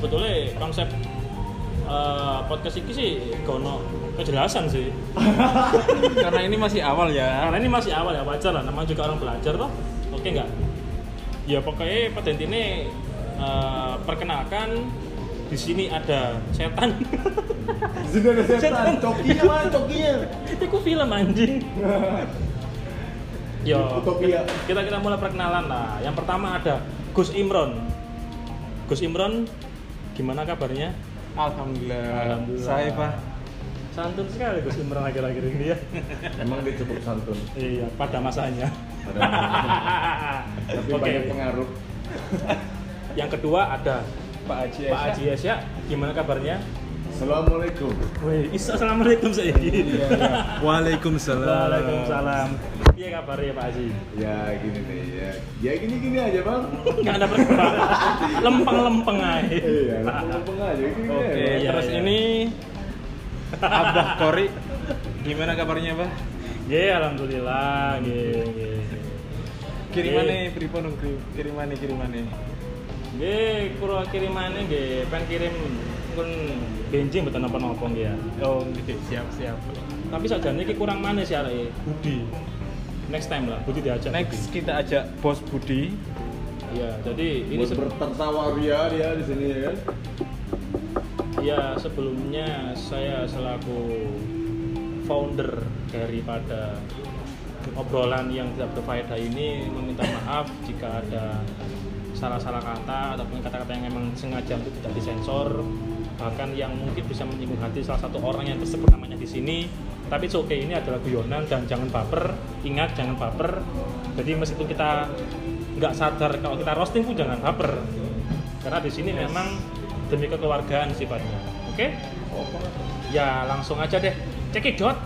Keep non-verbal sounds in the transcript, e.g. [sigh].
konsep eh, podcast ini sih gono kejelasan sih [laughs] Karena ini masih awal ya. karena ini masih awal ya wajar lah namanya juga orang belajar toh oke nggak ya pokoknya pada intinya eh, perkenalkan di sini ada setan [laughs] Di sini ada setan. Setan. Cokinya mana cokinya? [laughs] itu film anjing yo Utopia. kita kita mulai perkenalan lah yang pertama ada Gus Imron Gus Imron gimana kabarnya Alhamdulillah. Alhamdulillah. Saya Pak. santun sekali Gus Imron akhir-akhir ini ya [laughs] Emang dia cukup santun. iya pada masanya Ada [laughs] tapi Oke. banyak pengaruh. yang kedua ada Pak Haji Pak Haji Esya gimana kabarnya Assalamualaikum. Wih, Isa, assalamualaikum saya. Waalaikumsalam. Waalaikumsalam. Iya kabarnya Pak Haji? Ya gini nih ya. Ya gini gini aja bang. Nggak ada perkembangan. Lempeng-lempeng aja. Iya, lempeng aja gini Oke, aja. Iya, terus iya. ini Abah Kori. Gimana kabarnya, Bah? Iya, alhamdulillah. Iya, iya. Kirimane pripun nunggu? Kirimane kirimane. Nggih, kula kirimane nggih, pen kirim pun benjing mboten napa-napa nggih ya. Oh, nggih, siap siap. Tapi sajane iki kurang manis ya areke. Budi. Next time lah, Budi diajak. Next kita ajak Bos Budi. Iya, jadi ini Buat bertertawa ria dia di sini ya kan. ya sebelumnya saya selaku founder daripada obrolan yang tidak berfaedah ini meminta maaf jika ada salah-salah kata ataupun kata-kata yang memang sengaja untuk tidak disensor bahkan yang mungkin bisa menyinggung hati salah satu orang yang tersebut namanya di sini. Tapi it's okay ini adalah guyonan dan jangan baper. Ingat jangan baper. Jadi meskipun kita nggak sadar kalau kita roasting pun jangan baper. Karena di sini memang demi kekeluargaan sifatnya. Oke? Ya langsung aja deh. Cekidot